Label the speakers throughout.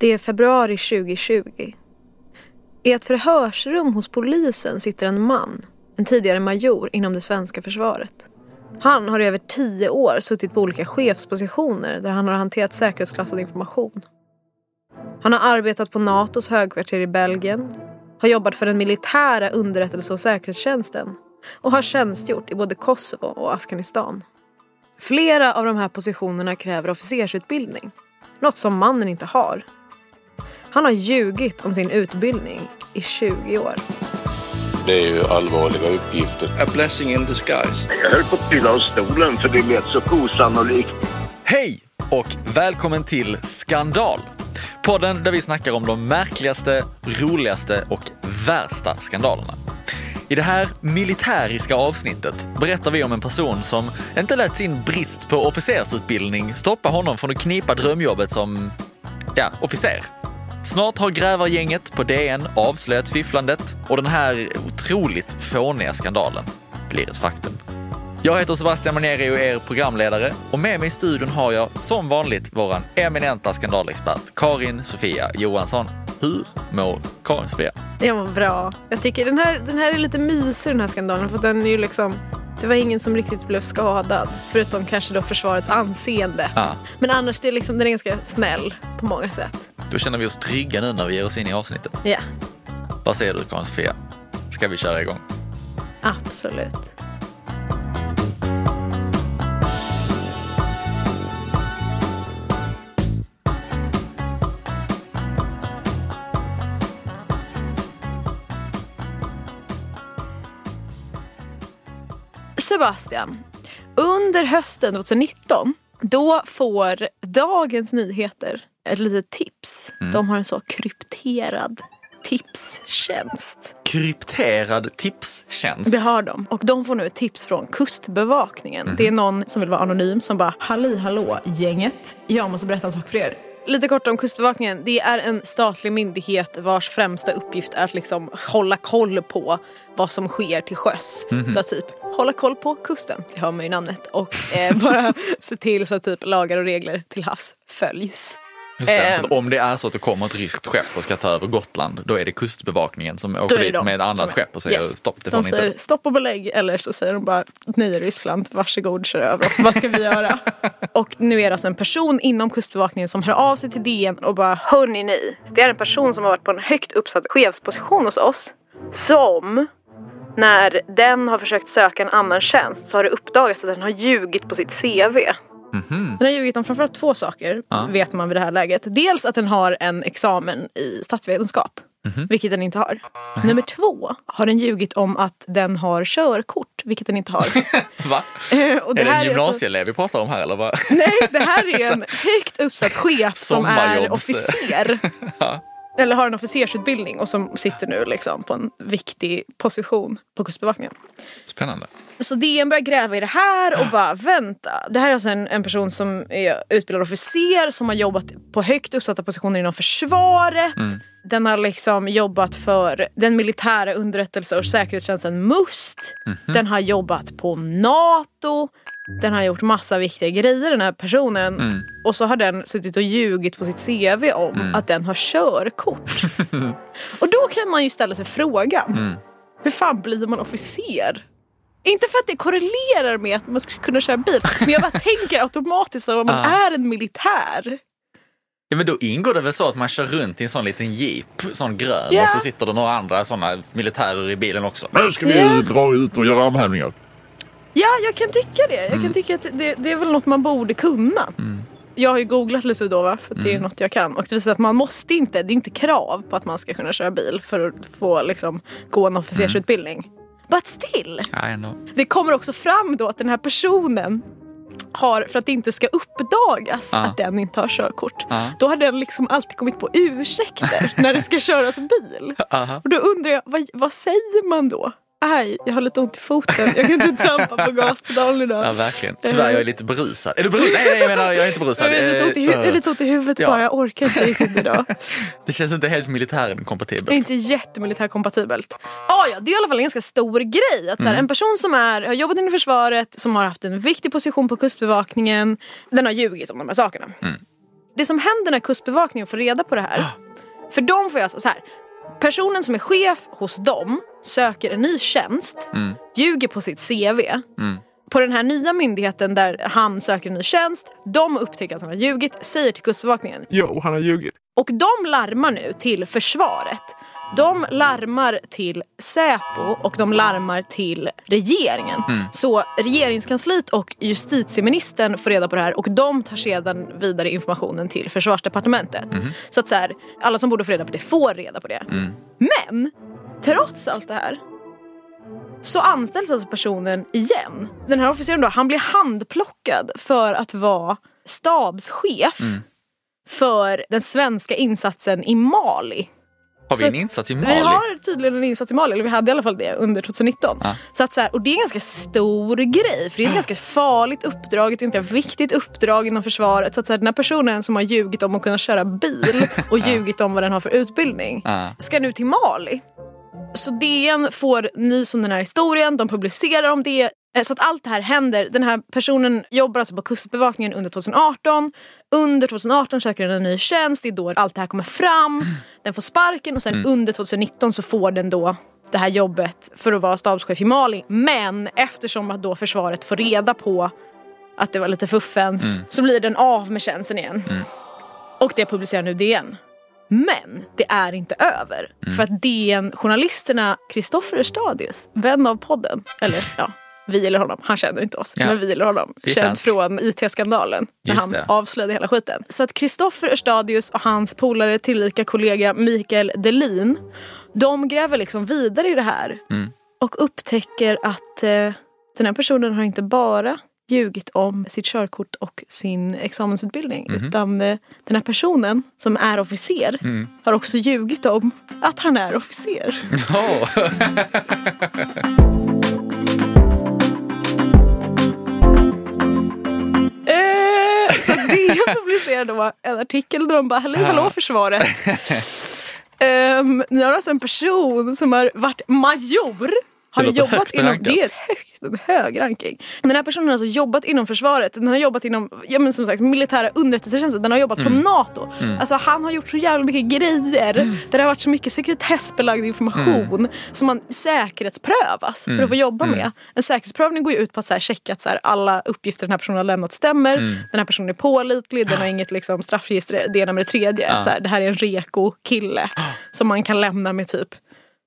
Speaker 1: Det är februari 2020. I ett förhörsrum hos polisen sitter en man, en tidigare major inom det svenska försvaret. Han har i över tio år suttit på olika chefspositioner där han har hanterat säkerhetsklassad information. Han har arbetat på Natos högkvarter i Belgien, har jobbat för den militära underrättelse och säkerhetstjänsten och har tjänstgjort i både Kosovo och Afghanistan. Flera av de här positionerna kräver officersutbildning, något som mannen inte har. Han har ljugit om sin utbildning i 20 år.
Speaker 2: Det är ju allvarliga uppgifter.
Speaker 3: A blessing in disguise.
Speaker 4: Jag höll på att trilla av stolen för det lät så osannolikt.
Speaker 5: Hej och välkommen till Skandal! Podden där vi snackar om de märkligaste, roligaste och värsta skandalerna. I det här militäriska avsnittet berättar vi om en person som inte lät sin brist på officersutbildning stoppa honom från att knipa drömjobbet som, ja, officer. Snart har grävargänget på DN avslöjat fifflandet och den här otroligt fåniga skandalen blir ett faktum. Jag heter Sebastian Maneri och är er programledare och med mig i studion har jag som vanligt våran eminenta skandalexpert Karin Sofia Johansson. Hur mår Karin Sofia?
Speaker 1: Jag mår bra. Jag tycker den här, den här är lite mysig den här skandalen för den är ju liksom det var ingen som riktigt blev skadad. Förutom kanske då försvarets anseende.
Speaker 5: Ja.
Speaker 1: Men annars det är liksom, den är ganska snäll på många sätt.
Speaker 5: Då känner vi oss trygga nu när vi ger oss in i avsnittet.
Speaker 1: Ja,
Speaker 5: Vad säger du Karin Sofia? Ska vi köra igång?
Speaker 1: absolut. Sebastian, under hösten 2019 då får Dagens Nyheter ett litet tips. De har en så krypterad tipstjänst.
Speaker 5: Krypterad tipstjänst.
Speaker 1: Det har de. Och de får nu ett tips från Kustbevakningen. Det är någon som vill vara anonym som bara Halli hallå gänget. Jag måste berätta en sak för er. Lite kort om Kustbevakningen. Det är en statlig myndighet vars främsta uppgift är att liksom hålla koll på vad som sker till sjöss. Så typ hålla koll på kusten, det har man ju namnet. Och eh, bara se till så att typ lagar och regler till havs följs.
Speaker 5: Det, så
Speaker 1: Eh.
Speaker 5: att om det är så att det kommer ett ryskt skepp och ska ta över Gotland, då är det kustbevakningen som åker
Speaker 1: är
Speaker 5: dit med ett annat
Speaker 1: är-
Speaker 5: skepp och säger
Speaker 1: Yes.
Speaker 5: stopp, det får
Speaker 1: De
Speaker 5: ni
Speaker 1: säger
Speaker 5: inte.
Speaker 1: stopp och belägg eller så säger de bara nej Ryssland, varsågod kör över oss, vad ska vi göra? och nu är det alltså en person inom Kustbevakningen som hör av sig till DN och bara hörni ni, det är en person som har varit på en högt uppsatt chefsposition hos oss som när den har försökt söka en annan tjänst så har det uppdagats att den har ljugit på sitt CV.
Speaker 5: Mhm.
Speaker 1: Den har ljugit om framförallt två saker,
Speaker 5: Ja.
Speaker 1: vet man vid det här läget. Dels att den har en examen i statsvetenskap,
Speaker 5: Mhm.
Speaker 1: vilket den inte har. Nummer två har den ljugit om att den har körkort, vilket den inte har.
Speaker 5: Va?
Speaker 1: Eh, och
Speaker 5: är det en gymnasieelev vi pratar om här eller vad?
Speaker 1: Nej, det här är en högt uppsatt chef som är officer. Eller har en officersutbildning och som sitter nu liksom på en viktig position på Kustbevakningen.
Speaker 5: Spännande.
Speaker 1: Så DN börjar gräva i det här och bara vänta. Det här är alltså en, en person som är utbildad officer som har jobbat på högt uppsatta positioner inom försvaret. Den har liksom jobbat för den militära underrättelse och säkerhetstjänsten MUST. Den har jobbat på NATO. Den har gjort massa viktiga grejer den här personen. Och så har den suttit och ljugit på sitt CV om att den har körkort. och då kan man ju ställa sig frågan. Hur fan blir man officer? Inte för att det korrelerar med att man ska kunna köra bil, men jag bara tänker automatiskt att man är en militär.
Speaker 5: Ja, men då ingår det väl så att man kör runt i en sån liten jeep, sån grön,
Speaker 1: Ja.
Speaker 5: och så sitter det några andra såna militärer i bilen också.
Speaker 6: Nu ska vi
Speaker 1: Ja.
Speaker 6: dra ut och göra armhävningar.
Speaker 1: Ja, jag kan tycka det. Jag kan tycka att det, det är väl något man borde kunna. Jag har ju googlat lite då, va? för det är något jag kan. Och det visar att man måste inte, det är inte krav på att man ska kunna köra bil för att få liksom, gå en officersutbildning. But still!
Speaker 5: Ja, ändå.
Speaker 1: Det kommer också fram då att den här personen har, för att det inte ska uppdagas
Speaker 5: Ja.
Speaker 1: att den inte har körkort,
Speaker 5: Ja.
Speaker 1: då har den liksom alltid kommit på ursäkter när det ska köras bil.
Speaker 5: Aha.
Speaker 1: Och då undrar jag, vad, vad säger man då? Aj, jag har lite ont i foten, jag kan inte trampa på gaspedalen idag.
Speaker 5: Ja, verkligen. Tyvärr, jag är lite berusad. Är du berusad? Nej, nej, jag menar, jag är inte berusad.
Speaker 1: Jag är lite ont i, hu-
Speaker 5: Eh,
Speaker 1: lite ont i huvudet
Speaker 5: Ja.
Speaker 1: bara, jag orkar inte riktigt idag.
Speaker 5: Det känns inte helt militären
Speaker 1: Det är
Speaker 5: kompatibelt.
Speaker 1: inte jättemilitärkompatibelt. Ah, ja, det är i alla fall en ganska stor grej. Att så här,
Speaker 5: Mm.
Speaker 1: En person som är, har jobbat inom försvaret, som har haft en viktig position på Kustbevakningen, den har ljugit om de här sakerna.
Speaker 5: Mm.
Speaker 1: det som händer när Kustbevakningen får reda på det här. För de får ju alltså så här. Personen som är chef hos dem söker en ny tjänst, ljuger på sitt CV. På den här nya myndigheten där han söker en ny tjänst, de upptäcker att han har ljugit, säger till Kustbevakningen.
Speaker 6: Jo, han har ljugit.
Speaker 1: Och de larmar nu till försvaret. De larmar till Säpo och de larmar till regeringen. Så regeringskansliet och justitieministern får reda på det här och de tar sedan vidare informationen till försvarsdepartementet. Så att så här, alla som borde få reda på det får reda på det. Men trots allt det här så anställs alltså personen igen. Den här officeren då, han blir handplockad för att vara stabschef för den svenska insatsen i Mali.
Speaker 5: Har vi en insats i Mali?
Speaker 1: Vi har tydligen en insats i Mali, eller vi hade i alla fall det under 2019.
Speaker 5: Ja.
Speaker 1: Så att så här, och det är en ganska stor grej, för det är ett ganska farligt uppdrag, ett ganska viktigt uppdrag inom försvaret. Så att så här, den här personen som har ljugit om att kunna köra bil och ljugit om vad den har för utbildning,
Speaker 5: Ja.
Speaker 1: ska nu till Mali. Så DN får nys om den här historien, de publicerar om det. Eh, Så att allt det här händer. Den här personen jobbar alltså på Kustbevakningen under 2018. Under 2018 söker den en ny tjänst, det är då allt det här kommer fram. Den får sparken och sen under 2019 så får den då det här jobbet för att vara stabschef i Mali. Men eftersom att då försvaret får reda på att det var lite fuffens så blir den av med tjänsten igen. Och det publicerar nu DN. Men det är inte över. För att DN-journalisterna Kristoffer Stadius, vän av podden, eller ja, vi eller honom, han känner inte oss,
Speaker 5: Ja.
Speaker 1: men vi eller honom,
Speaker 5: är
Speaker 1: känd
Speaker 5: fans.
Speaker 1: från IT-skandalen när
Speaker 5: Just
Speaker 1: han
Speaker 5: det.
Speaker 1: avslöjade hela skiten. Så att Kristoffer Stadius och hans polare tillika kollega Mikael Delin, de gräver liksom vidare i det här
Speaker 5: Mm.
Speaker 1: och upptäcker att eh, den här personen har inte bara ljugit om sitt körkort och sin examensutbildning.
Speaker 5: Mhm.
Speaker 1: Utan eh, den här personen som är officer
Speaker 5: Mm.
Speaker 1: har också ljugit om att han är officer. Eh, så DN publicerade då en artikel där de bara hallå, hallå försvaret. Ehm, ni har alltså en person som har varit major. Har jobbat inom, det är ett högt, en hög ranking. Den här personen har alltså jobbat inom försvaret. Den har jobbat inom ja, men som sagt, militära underrättelsetjänsten. Den har jobbat
Speaker 5: Mm.
Speaker 1: på NATO. Alltså, han har gjort så jävla mycket grejer. Där det har varit så mycket sekretessbelagd information
Speaker 5: Mm.
Speaker 1: som man säkerhetsprövas för att få jobba med. En säkerhetsprövning går ju ut på att så här, checka att så här, alla uppgifter den här personen har lämnat stämmer.
Speaker 5: Mm.
Speaker 1: Den här personen är pålitlig, den har inget liksom, straffregister, det ena med det tredje. Så här, det här är en reko kille som man kan lämna med typ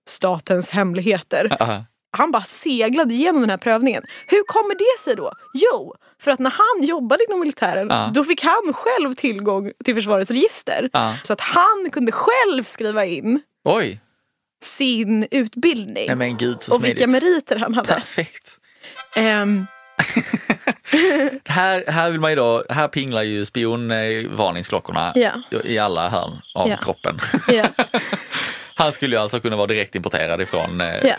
Speaker 1: statens hemligheter.
Speaker 5: Aha.
Speaker 1: Han bara seglade igenom den här prövningen. Hur kommer det sig då? Jo, för att när han jobbade inom militären
Speaker 5: Ja.
Speaker 1: då fick han själv tillgång till försvarets register.
Speaker 5: Ja.
Speaker 1: Så att han kunde själv skriva in
Speaker 5: Oj,
Speaker 1: sin utbildning
Speaker 5: nej men gud så
Speaker 1: och vilka meriter han hade.
Speaker 5: Perfekt.
Speaker 1: Ehm,
Speaker 5: Här, här vill man ju då, här pinglar ju spionvarningsklockorna
Speaker 1: Ja.
Speaker 5: i alla hörn av
Speaker 1: Ja.
Speaker 5: kroppen.
Speaker 1: ja,
Speaker 5: Han skulle ju alltså kunna vara direkt importerad ifrån eh.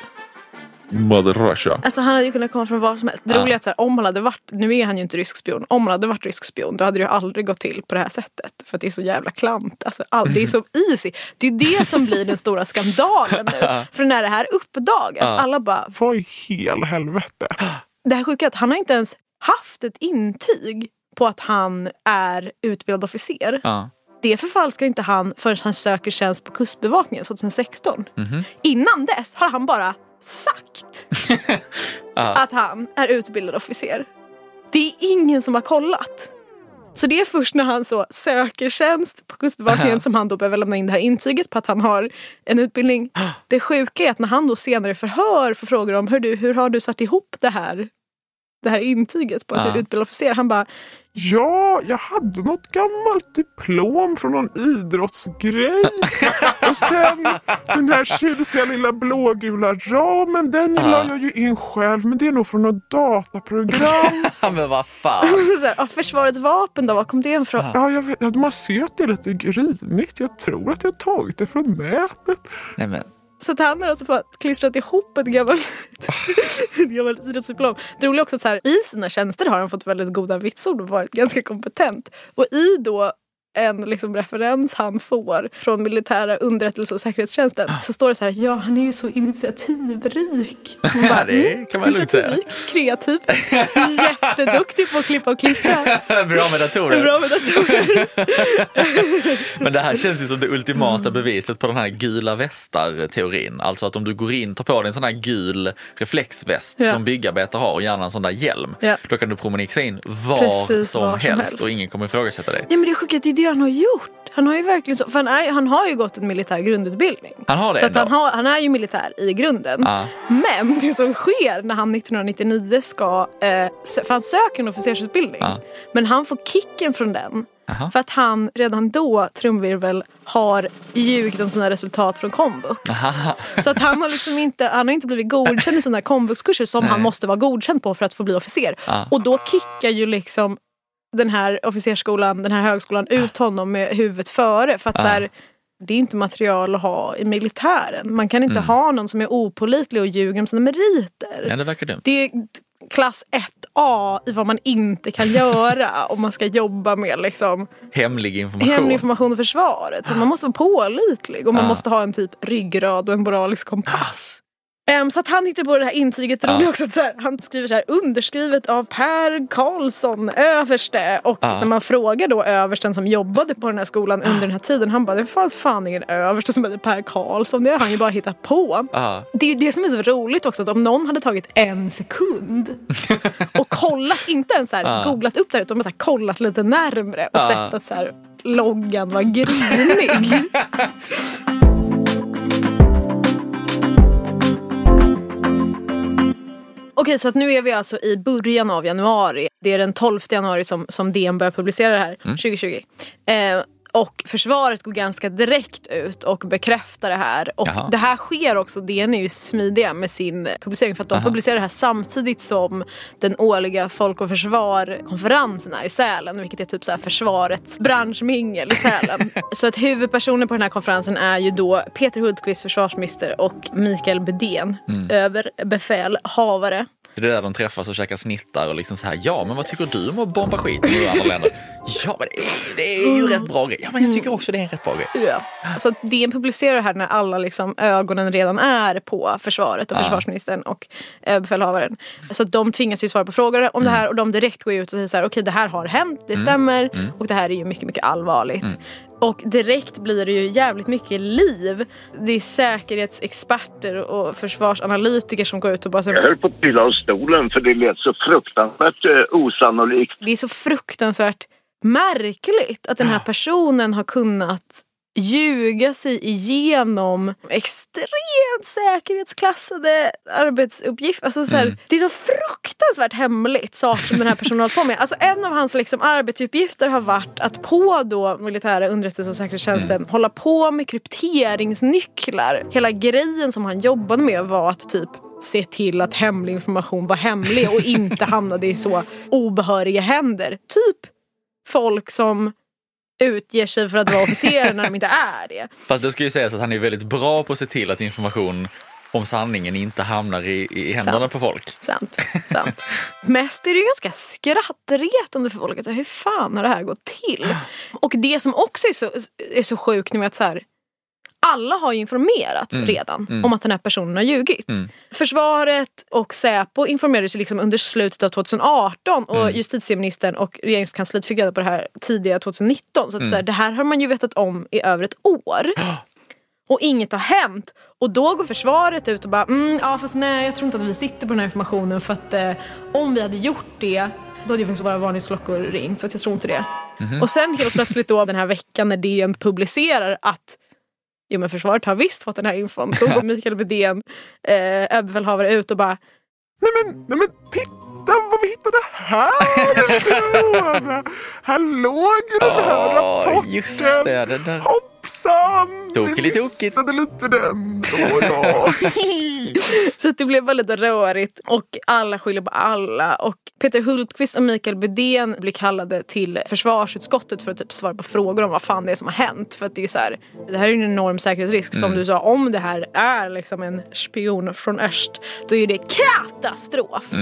Speaker 6: Mother Russia.
Speaker 1: Alltså han hade ju kunnat komma från var som helst. Det roliga är att så här, om han hade varit, nu är han ju inte rysk spion, om han hade varit rysk spion då hade det ju aldrig gått till på det här sättet. För att det är så jävla klant. Alltså, all, det är så easy. Det är ju det som blir den stora skandalen nu. För när det här uppdagas,
Speaker 5: Ja.
Speaker 1: alla bara,
Speaker 6: Vad i hela helvete?
Speaker 1: det här sjuka är att han har inte ens haft ett intyg på att han är utbildad officer.
Speaker 5: Ja.
Speaker 1: Det förfalskar inte han förrän han söker tjänst på Kustbevakningen 2016.
Speaker 5: Mhm.
Speaker 1: Innan dess har han bara sagt att han är utbildad officer. Det är ingen som har kollat. Så det är först när han så söker tjänst på Kustbevakningen som han då behöver lämna in det här intyget på att han har en utbildning. Det sjuka är att när han då senare förhör får frågor om hur, du, hur har du satt ihop det här, det här intyget på att du
Speaker 5: Ja.
Speaker 1: är utbildad officer. Han bara,
Speaker 6: Ja, jag hade något gammalt diplom från någon idrottsgrej. Och sen den här tjusiga lilla blågula ramen, den
Speaker 5: Ja.
Speaker 6: la jag ju in själv. Men det är nog från något dataprogram.
Speaker 5: men vad fan.
Speaker 1: så så här, "Ja, försvarets vapen då, var kom det ifrån?
Speaker 6: Ja, jag vet, man ser att det är lite grinigt. Jag tror att jag har tagit det från nätet.
Speaker 5: Nej, men.
Speaker 1: Så att han har alltså bara klistrat ihop ett gammalt, ett gammalt idrottsdiplom. Det roliga är också att så här, i sina tjänster har han fått väldigt goda vitsord och varit ganska kompetent. Och i då en liksom referens han får från militära underrättelse och säkerhetstjänsten så står det så här, ja han är ju så initiativrik. Man
Speaker 5: Ja, det kan man lugnt säga.
Speaker 1: initiativrik, kreativ, jätteduktig på att klippa och klistra.
Speaker 5: Bra med datorer.
Speaker 1: Bra med datorer.
Speaker 5: Men det här känns ju som det ultimata beviset på den här gula västar-teorin. Alltså att om du går in, tar på dig en sån här gul reflexväst
Speaker 1: Ja.
Speaker 5: som byggarbetare har och gärna en sån där hjälm.
Speaker 1: Ja.
Speaker 5: Då kan du promenixa in var,
Speaker 1: Precis
Speaker 5: som,
Speaker 1: var som
Speaker 5: helst,
Speaker 1: helst.
Speaker 5: och ingen kommer ifrågasätta dig.
Speaker 1: Ja men det är sjukt, det han har gjort. Han har ju verkligen så, för han, är, han har ju gått en militär grundutbildning.
Speaker 5: Han har det
Speaker 1: Så han, har, han är ju militär i grunden.
Speaker 5: Ja.
Speaker 1: Men det som sker när han 1999 ska, eh, för han söker en officersutbildning.
Speaker 5: Ja.
Speaker 1: Men han får kicken från den.
Speaker 5: Aha.
Speaker 1: För att han redan då, trumvirvel, har ljugit om sina resultat från komvux.
Speaker 5: Aha.
Speaker 1: Så att han har liksom inte, han har inte blivit godkänd i sina komvuxkurser som han måste vara godkänd på för att få bli officer.
Speaker 5: Ja.
Speaker 1: Och då kickar ju liksom den här officersskolan, den här högskolan ut honom med huvudet före. För att så här, det är inte material att ha i militären. Man kan inte ha någon som är opolitlig och ljuger om sina meriter.
Speaker 5: Ja, det verkar dumt.
Speaker 1: Det är klass 1A i vad man inte kan göra om man ska jobba med liksom
Speaker 5: Hemlig information.
Speaker 1: hemlig information och försvaret. Så man måste vara pålitlig och man
Speaker 5: Ja.
Speaker 1: måste ha en typ ryggrad och en moralisk kompass. Ehm, så att han hittade på det här intyget. Det
Speaker 5: Ja.
Speaker 1: också att så här, han skriver så här underskrivet av Per Karlsson, överste. Och
Speaker 5: Ja.
Speaker 1: när man frågar då översten som jobbade på den här skolan under den här tiden. Han bara det fanns fan ingen överste som hette Per Karlsson. Det har han ju bara hittat på.
Speaker 5: Ja.
Speaker 1: Det är ju det som är så roligt också att om någon hade tagit en sekund och kollat, inte ens så här, googlat upp det här utan bara så här, kollat lite närmre och sett att så här, loggan var grinig. Okej, så att nu är vi alltså i början av januari. Det är den 12 januari som, som DN börjar publicera det här,
Speaker 5: Mm.
Speaker 1: 2020. Eh, och försvaret går ganska direkt ut och bekräftar det här. Och
Speaker 5: Jaha.
Speaker 1: det här sker också, DN är ju smidiga med sin publicering för att de
Speaker 5: Aha.
Speaker 1: publicerar det här samtidigt som den årliga Folk och Försvar-konferensen är i Sälen, vilket är typ så här försvarets branschmingel i Sälen. så att huvudpersoner på den här konferensen är ju då Peter Hultqvist, försvarsminister och Mikael Bedén,
Speaker 5: Mm.
Speaker 1: överbefälhavare.
Speaker 5: Det är där de träffas och käkar snittar och liksom så här, ja men vad tycker du om att bomba skiten i andra länder? Ja men det är, ju rätt bra grej. Ja men jag tycker också det är en rätt bra grej.
Speaker 1: Ja. Så DN publicerar det här när alla liksom ögonen redan är på försvaret och
Speaker 5: Ja.
Speaker 1: försvarsministern och överbefälhavaren. Så att de tvingas ju svara på frågor om det här och de direkt går ut och säger så här, okej det här har hänt, det stämmer och det här är ju mycket, mycket allvarligt. Och direkt blir det ju jävligt mycket liv. Det är säkerhetsexperter och försvarsanalytiker som går ut och bara
Speaker 4: Jag höll på att trilla av stolen för det lät så fruktansvärt eh, osannolikt.
Speaker 1: det är så fruktansvärt märkligt att den här personen har kunnat ljuga sig igenom extremt säkerhetsklassade arbetsuppgifter. Alltså så här, Det är så fruktansvärt hemligt saker som den här personen har hållit på med. Alltså en av hans liksom, arbetsuppgifter har varit att på då militära underrättelse och säkerhetstjänsten hålla på med krypteringsnycklar. Hela grejen som han jobbade med var att typ se till att hemlig information var hemlig och inte hamnade i så obehöriga händer. Typ folk som utger sig för att vara officerer när de inte är det.
Speaker 5: Fast det ska ju sägas att han är väldigt bra på att se till att information om sanningen inte hamnar i, i händerna
Speaker 1: Sant.
Speaker 5: på folk.
Speaker 1: Sant. sant. Mest är det ju ganska skrattretande för folk. Att, hur fan har det här gått till? Och det som också är så, är så sjukt nu är att så här, alla har ju informerats redan om att den här personen har ljugit. Försvaret och Säpo informerades ju liksom under slutet av 2018 och justitieministern och regeringskansliet fick reda på det här tidiga 2019. Så, att så här, det här har man ju vetat om i över ett år. Och inget har hänt. Och då går försvaret ut och bara, mm, ja fast nej jag tror inte att vi sitter på den här informationen för att eh, om vi hade gjort det då hade ju faktiskt våra varningsklockor ringt så jag tror inte det. Och sen helt plötsligt då den här veckan när DN publicerar att Jo men försvaret har visst fått den här infon. Då går Mikael Bedén, eh, överbefälhavare ut och bara
Speaker 6: Nej men, nej men titta vad vi hittade här! Här låg ju den här
Speaker 5: Åh,
Speaker 6: rapporten!
Speaker 5: just det, den där.
Speaker 6: Hoppsan!
Speaker 5: Tokelig
Speaker 6: Vi missade lite den. Så ja.
Speaker 1: Så det blev väldigt rörigt och alla skyller på alla. Och Peter Hultqvist och Mikael Bydén blir kallade till försvarsutskottet för att typ svara på frågor om vad fan det är som har hänt. För att det är så här, det här är en enorm säkerhetsrisk. Som du sa, om det här är liksom en spion från öst, då är det katastrof.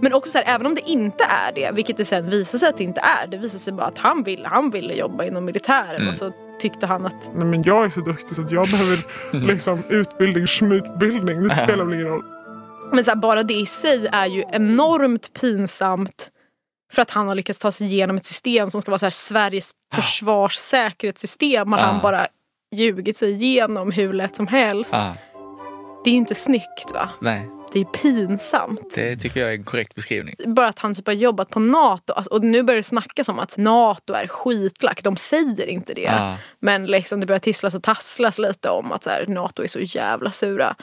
Speaker 1: Men också så här, även om det inte är det, vilket det sen visar sig att det inte är. Det visar sig bara att han ville, han ville jobba inom militären och så tyckte han att
Speaker 6: Nej, men jag är så duktig så att jag behöver liksom utbildning, schmutbildning. Det spelar väl ingen roll.
Speaker 1: Men så här, bara det i sig är ju enormt pinsamt för att han har lyckats ta sig igenom ett system som ska vara så här, Sveriges försvarssäkerhetssystem. Har han
Speaker 5: Ah.
Speaker 1: bara ljugit sig igenom hur lätt som helst.
Speaker 5: Ah,
Speaker 1: Det är ju inte snyggt va?
Speaker 5: nej,
Speaker 1: Det är pinsamt.
Speaker 5: det tycker jag är en korrekt beskrivning.
Speaker 1: Bara att han typ har jobbat på NATO. Alltså, och nu börjar det snackas om att NATO är skitlack. De säger inte det.
Speaker 5: Ah.
Speaker 1: Men liksom det börjar tisslas och tasslas lite om att så här, NATO är så jävla sura.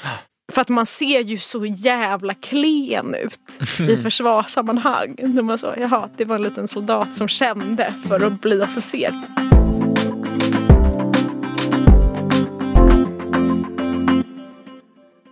Speaker 1: För att man ser ju så jävla klen ut i försvarssammanhang. När man så, jaha, det var en liten soldat som kände för att bli officer.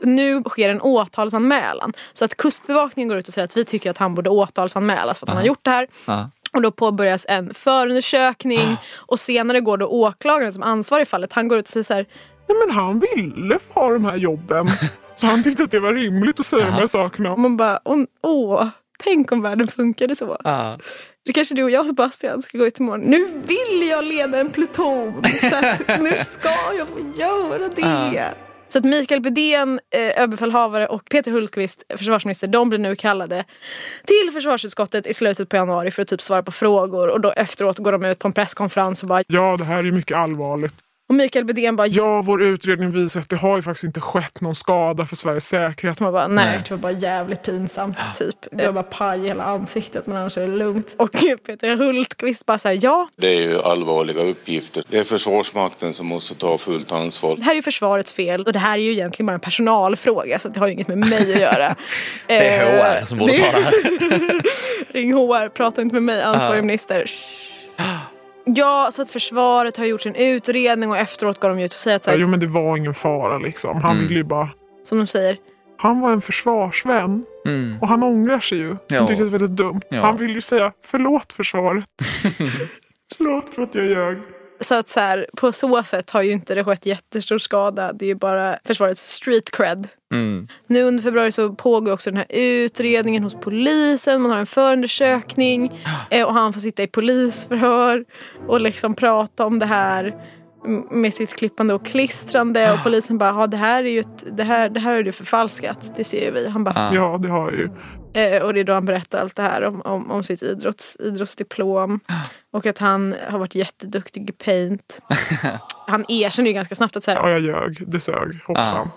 Speaker 1: Nu sker en åtalsanmälan. Så att Kustbevakningen går ut och säger att vi tycker att han borde åtalsanmälas för att han har gjort det här.
Speaker 5: Ah.
Speaker 1: Och då påbörjas en förundersökning och senare går då åklagaren som ansvarig i fallet, han går ut och säger så här,
Speaker 6: Nej, men han ville få ha de här jobben. Så han tyckte att det var rimligt att säga de här sakerna.
Speaker 1: man bara, åh, åh, tänk om världen funkade så.
Speaker 5: Ah.
Speaker 1: Det kanske du och jag Sebastian ska gå ut imorgon. Nu vill jag leda en pluton så att nu ska jag få göra det. Så att Mikael Bydén, eh, överbefälhavare och Peter Hultqvist, försvarsminister, de blir nu kallade till försvarsutskottet i slutet på januari för att typ svara på frågor och då efteråt går de ut på en presskonferens och bara
Speaker 6: Ja, det här är mycket allvarligt
Speaker 1: och Mikael Bydén bara
Speaker 6: Ja, vår utredning visar att det har ju faktiskt inte skett någon skada för Sveriges säkerhet.
Speaker 1: Man bara, nej,
Speaker 5: Nej.
Speaker 1: det var bara jävligt pinsamt typ. Det var bara paj i hela ansiktet men annars är det lugnt. Och Peter Hultqvist bara såhär, ja,
Speaker 2: Det är ju allvarliga uppgifter. Det är Försvarsmakten som måste ta fullt ansvar.
Speaker 1: det här är ju försvarets fel och det här är ju egentligen bara en personalfråga så det har ju inget med mig att göra.
Speaker 5: Det är HR som borde ta det här.
Speaker 1: Ring HR, prata inte med mig, ansvarig
Speaker 5: Ja.
Speaker 1: minister. Shh. Ja, så att försvaret har gjort sin utredning och efteråt går de ut och säger att så
Speaker 6: Ja,
Speaker 1: här,
Speaker 6: jo, men det var ingen fara liksom. Han ville ju bara...
Speaker 1: som de säger,
Speaker 6: Han var en försvarsvän
Speaker 5: Mm.
Speaker 6: och han ångrar sig ju.
Speaker 5: Ja.
Speaker 6: Han tyckte det var väldigt dumt.
Speaker 5: Ja.
Speaker 6: Han vill ju säga förlåt försvaret. förlåt för att jag ljög.
Speaker 1: Så att så här, på så sätt har ju inte det skett jättestor skada. Det är ju bara försvarets street cred.
Speaker 5: Mm.
Speaker 1: Nu under februari så pågår också den här utredningen hos polisen. Man har en förundersökning eh, och han får sitta i polisförhör och liksom prata om det här med sitt klippande och klistrande och polisen bara, ja det här är ju ett, det här, det här är ju förfalskat, det ser ju vi. Han bara,
Speaker 5: Ah.
Speaker 6: Ja, det har jag ju.
Speaker 1: Eh, och det är då han berättar allt det här om, om, om sitt idrotts, idrottsdiplom. Och att han har varit jätteduktig i paint. Han erkänner ju ganska snabbt att så här,
Speaker 6: Ja, jag ljög. Det sög. Hoppsan.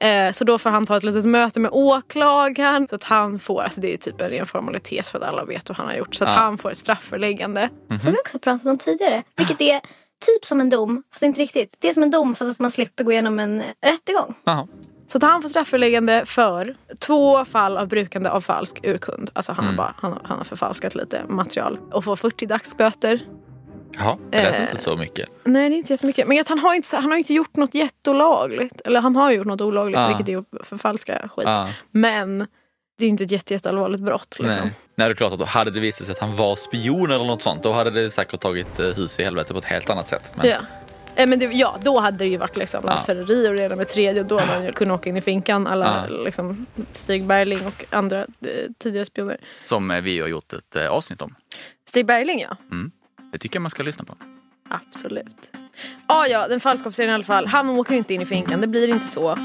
Speaker 1: eh, Så då får han ta ett litet möte med åklagaren. Så att han får, alltså det är typ en ren formalitet för att alla vet vad han har gjort. Så att
Speaker 5: Ja.
Speaker 1: han får ett strafföreläggande.
Speaker 7: Som vi också pratat om tidigare. Vilket är typ som en dom, fast inte riktigt. Det är som en dom fast att man slipper gå igenom en rättegång.
Speaker 5: Jaha.
Speaker 1: Så att han får strafföreläggande för två fall av brukande av falsk urkund. Alltså han, har, bara, han, han har förfalskat lite material. Och får 40 dagsböter.
Speaker 5: Jaha, det lät
Speaker 1: Eh.
Speaker 5: inte så mycket.
Speaker 1: Nej det är inte jättemycket. Men att han har inte, han har inte gjort något jätteolagligt. Eller han har gjort något olagligt
Speaker 5: Ja.
Speaker 1: vilket är att förfalska skit.
Speaker 5: Ah,
Speaker 1: Men det är ju inte ett jätte, jätteallvarligt brott. Liksom.
Speaker 5: nej. nej, det är klart att då hade det visat sig att han var spion eller något sånt, då hade det säkert tagit eh, hus i helvete på ett helt annat sätt. Men,
Speaker 1: Ja. Eh, Men det, ja, då hade det ju varit liksom landsförräderi och redan med tredje och då hade han ju kunnat åka in i finkan alla
Speaker 5: Ja.
Speaker 1: liksom, Stig Bergling och andra eh, tidigare spioner.
Speaker 5: Som eh, vi har gjort ett avsnitt om.
Speaker 1: Stig Bergling ja,
Speaker 5: Det tycker jag man ska lyssna på.
Speaker 1: absolut. Ah, ja, den falska officeren i alla fall. Han åker inte in i finkan, det blir inte så.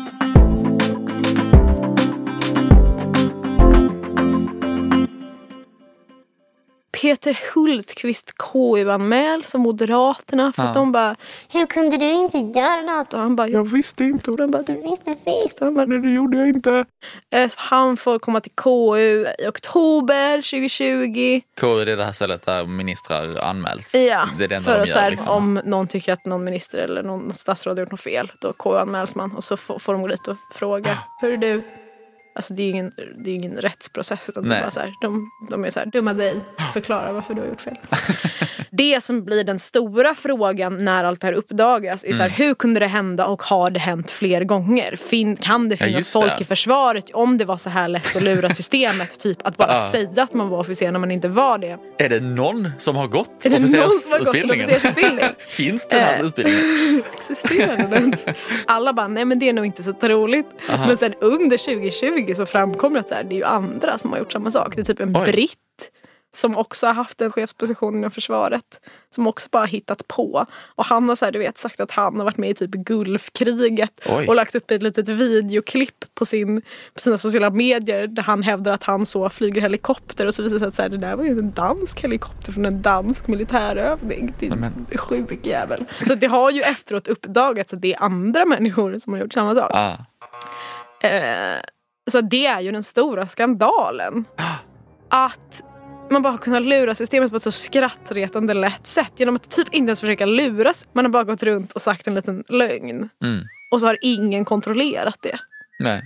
Speaker 1: Peter Hultqvist KU-anmäls av Moderaterna för att
Speaker 5: Ja.
Speaker 1: de bara...
Speaker 7: Hur kunde du inte göra något?
Speaker 1: Och han bara...
Speaker 6: Jag visste inte.
Speaker 1: Och de bara du
Speaker 7: Visste visst.
Speaker 1: han bara,
Speaker 6: Nej, det gjorde jag inte.
Speaker 1: Eh, Så han får komma till KU i oktober 2020.
Speaker 5: KU det är det här stället där ministrar anmäls.
Speaker 1: Ja,
Speaker 5: det är det
Speaker 1: för att så här,
Speaker 5: Liksom.
Speaker 1: om någon tycker att någon minister eller någon statsråd har gjort något fel, då KU-anmäls man och så får, får de gå dit och fråga. Hur är du? Alltså det är ju ingen, det är ingen rättsprocess utan det är bara så här, de, de är så här, dumma dig, förklara varför du har gjort fel. det som blir den stora frågan när allt det här uppdagas är så
Speaker 5: Mm.
Speaker 1: här, hur kunde det hända och har det hänt fler gånger? Fin, kan det
Speaker 5: Ja,
Speaker 1: finnas
Speaker 5: just
Speaker 1: folk
Speaker 5: det.
Speaker 1: i försvaret om det var så här lätt att lura systemet? typ att bara
Speaker 5: Ja.
Speaker 1: säga att man var officer när man inte var det.
Speaker 5: Är det någon som har gått
Speaker 1: Är det
Speaker 5: officersutbildningen?
Speaker 1: officersutbildning?
Speaker 5: Finns den här
Speaker 1: Eh.
Speaker 5: utbildningen?
Speaker 1: Existerar den ens? Alla bara, nej men det är nog inte så troligt. Men sen under 2020 så framkommer att så här, det är ju andra som har gjort samma sak. Det är typ en
Speaker 5: Oj.
Speaker 1: britt som också har haft en chefsposition inom försvaret. Som också bara har hittat på. Och han har så här, du vet, sagt att han har varit med i typ Gulfkriget.
Speaker 5: Oj.
Speaker 1: Och lagt upp ett litet videoklipp på, sin, på sina sociala medier. Där han hävdar att han så flyger helikopter. Och så visar det sig att så här, det där var ju en dansk helikopter från en dansk militärövning.
Speaker 5: Men-
Speaker 1: sjuk jävel. Så det har ju efteråt uppdagats att det är andra människor som har gjort samma sak.
Speaker 5: Ah.
Speaker 1: Eh, så det är ju den stora skandalen. Att man bara har kunnat lura systemet på ett så skrattretande lätt sätt genom att typ inte ens försöka luras. Man har bara gått runt och sagt en liten lögn.
Speaker 5: Mm.
Speaker 1: Och så har ingen kontrollerat det.
Speaker 5: Nej.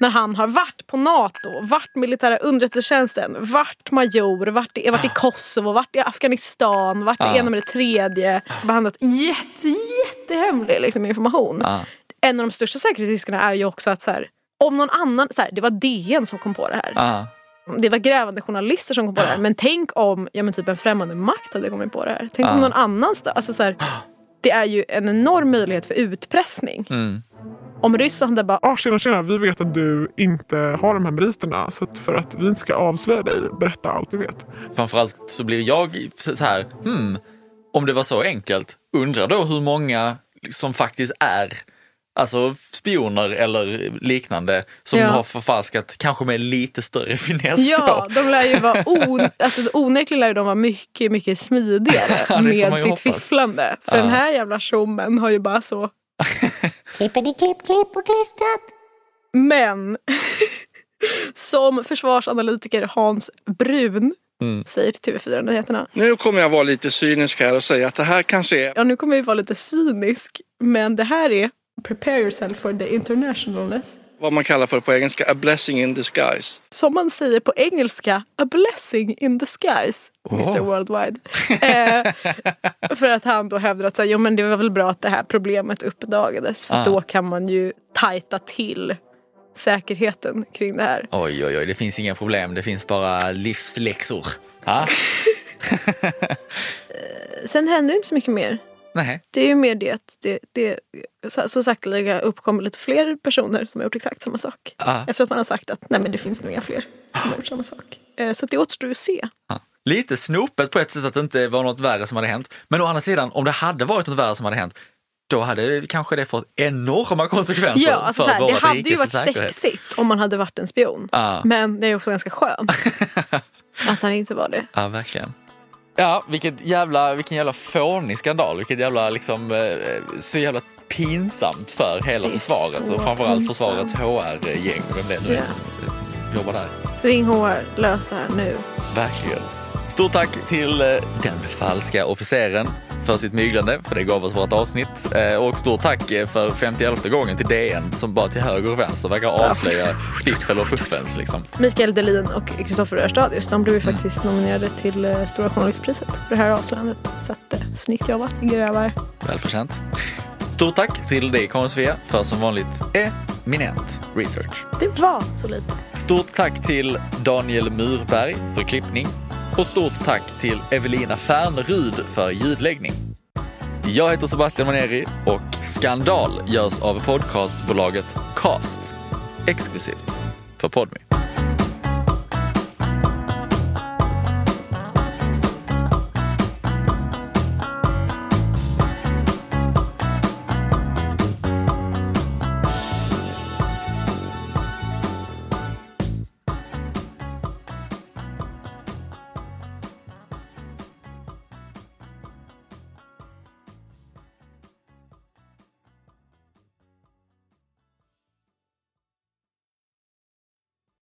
Speaker 1: När han har varit på NATO, varit militära underrättelsetjänsten, varit major, varit i, varit i Kosovo, varit i Afghanistan, varit
Speaker 5: Ah.
Speaker 1: i ena med det tredje. Behandlat jätte, jättehemlig liksom, information.
Speaker 5: Ah.
Speaker 1: En av de största säkerhetsriskerna är ju också att så här, om någon annan, så här, det var DN som kom på det här.
Speaker 5: Ah.
Speaker 1: Det var grävande journalister som kom på det här. Men tänk om ja, men typ en främmande makt hade kommit på det här. Tänk
Speaker 5: Ah.
Speaker 1: om någon annanstans. Alltså, så här, det är ju en enorm möjlighet för utpressning.
Speaker 5: Mm.
Speaker 1: Om Ryssland hade bara
Speaker 6: Ja, tjena, tjena. Vi vet att du inte har de här meriterna. Så att för att vi inte ska avslöja dig, berätta allt du vet.
Speaker 5: Framförallt så blir jag så så här, hmm, om det var så enkelt, undrar då hur många som faktiskt är alltså spioner eller liknande som
Speaker 1: Ja.
Speaker 5: har förfalskat, kanske med lite större finess
Speaker 1: Ja,
Speaker 5: då.
Speaker 1: de lär ju vara on... alltså, onekligen lär ju de vara mycket, mycket smidigare
Speaker 5: Ja,
Speaker 1: med sitt
Speaker 5: hoppas.
Speaker 1: fifflande. För
Speaker 5: Ja.
Speaker 1: den här jävla tjommen har ju bara så...
Speaker 8: Klippity klipp, klipp och klistrat.
Speaker 1: Men som försvarsanalytiker Hans Brun
Speaker 5: Mm.
Speaker 1: säger till TV4 Nyheterna.
Speaker 3: Nu kommer jag vara lite cynisk här och säga att det här kanske är
Speaker 1: Ja, nu kommer jag ju vara lite cynisk, men det här är Prepare yourself for the internationalness.
Speaker 3: vad man kallar för på engelska a blessing in disguise.
Speaker 1: Som man säger på engelska, a blessing in disguise, Mr
Speaker 5: Oh.
Speaker 1: Worldwide. eh, för att han då hävdar att så här, jo, men det var väl bra att det här problemet uppdagades. För
Speaker 5: Ah.
Speaker 1: då kan man ju tajta till säkerheten kring det här.
Speaker 5: Oj, oj, oj, det finns inga problem, det finns bara livsläxor. Ha?
Speaker 1: Sen händer ju inte så mycket mer.
Speaker 5: Nej.
Speaker 1: Det är ju mer det att det, det så, sakteliga uppkommer lite fler personer som har gjort exakt samma sak.
Speaker 5: Ah.
Speaker 1: Efter att man har sagt att nej men det finns nog inga fler som har gjort samma sak. Eh, så det återstår ju att se.
Speaker 5: Ja. Lite snopet på ett sätt att det inte var något värre som hade hänt. Men å andra sidan, om det hade varit något värre som hade hänt, då hade kanske det fått enorma konsekvenser
Speaker 1: Ja, alltså
Speaker 5: för
Speaker 1: så här, det
Speaker 5: vårt
Speaker 1: hade ju varit
Speaker 5: säkerhet.
Speaker 1: sexigt om man hade varit en spion.
Speaker 5: Ja.
Speaker 1: Men det är också ganska skönt att han inte var det.
Speaker 5: Ja, verkligen. Ja, vilket jävla, vilken jävla fånig skandal. Vilket jävla, liksom, eh, så jävla pinsamt för hela försvaret
Speaker 1: så
Speaker 5: och framförallt
Speaker 1: pinsamt.
Speaker 5: försvarets HR-gäng. Vem det nu är
Speaker 1: Ja.
Speaker 5: som, som jobbar där.
Speaker 1: Ring HR, lös det här nu.
Speaker 5: Verkligen. Stort tack till eh, den falska officeren för sitt myglande, för det gav oss vårt avsnitt. Eh, Och stort tack eh, för 51 gången till DN som bara till höger och vänster verkar avslöja fiffel och fuffens. Liksom.
Speaker 1: Mikael Delin och Kristoffer Rörstadius, de blev ju faktiskt nominerade till eh, Stora Journalistpriset för det här avslöjandet. Så att, snyggt jobbat grabbar.
Speaker 5: Välförtjänt. Stort tack till dig Karin Svea för som vanligt eminent research.
Speaker 1: Det var så lite.
Speaker 5: Stort tack till Daniel Murberg för klippning och stort tack till Evelina Fernrud för ljudläggning. Jag heter Sebastian Maneri och Skandal görs av podcastbolaget Cast exklusivt för Podme.